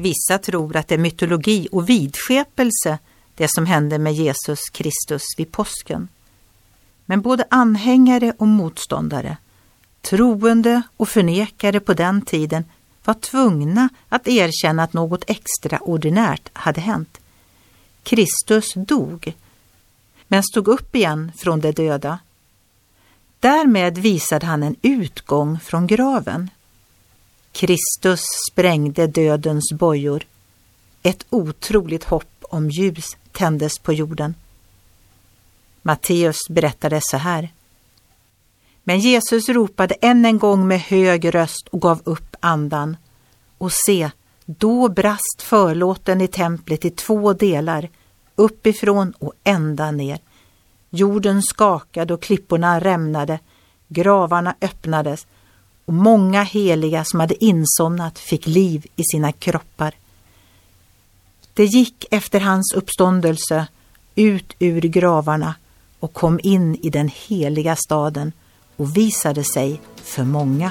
Vissa tror att det är mytologi och vidskepelse det som hände med Jesus Kristus vid påsken. Men både anhängare och motståndare, troende och förnekare på den tiden var tvungna att erkänna att något extraordinärt hade hänt. Kristus dog, men stod upp igen från de döda. Därmed visade han en utgång från graven. Kristus sprängde dödens bojor. Ett otroligt hopp om ljus tändes på jorden. Matteus berättade så här. Men Jesus ropade än en gång med hög röst och gav upp andan. Och se, då brast förlåten i templet i två delar, uppifrån och ända ner. Jorden skakade och klipporna rämnade, gravarna öppnades och många heliga som hade insomnat fick liv i sina kroppar. Det gick efter hans uppståndelse ut ur gravarna och kom in i den heliga staden och visade sig för många.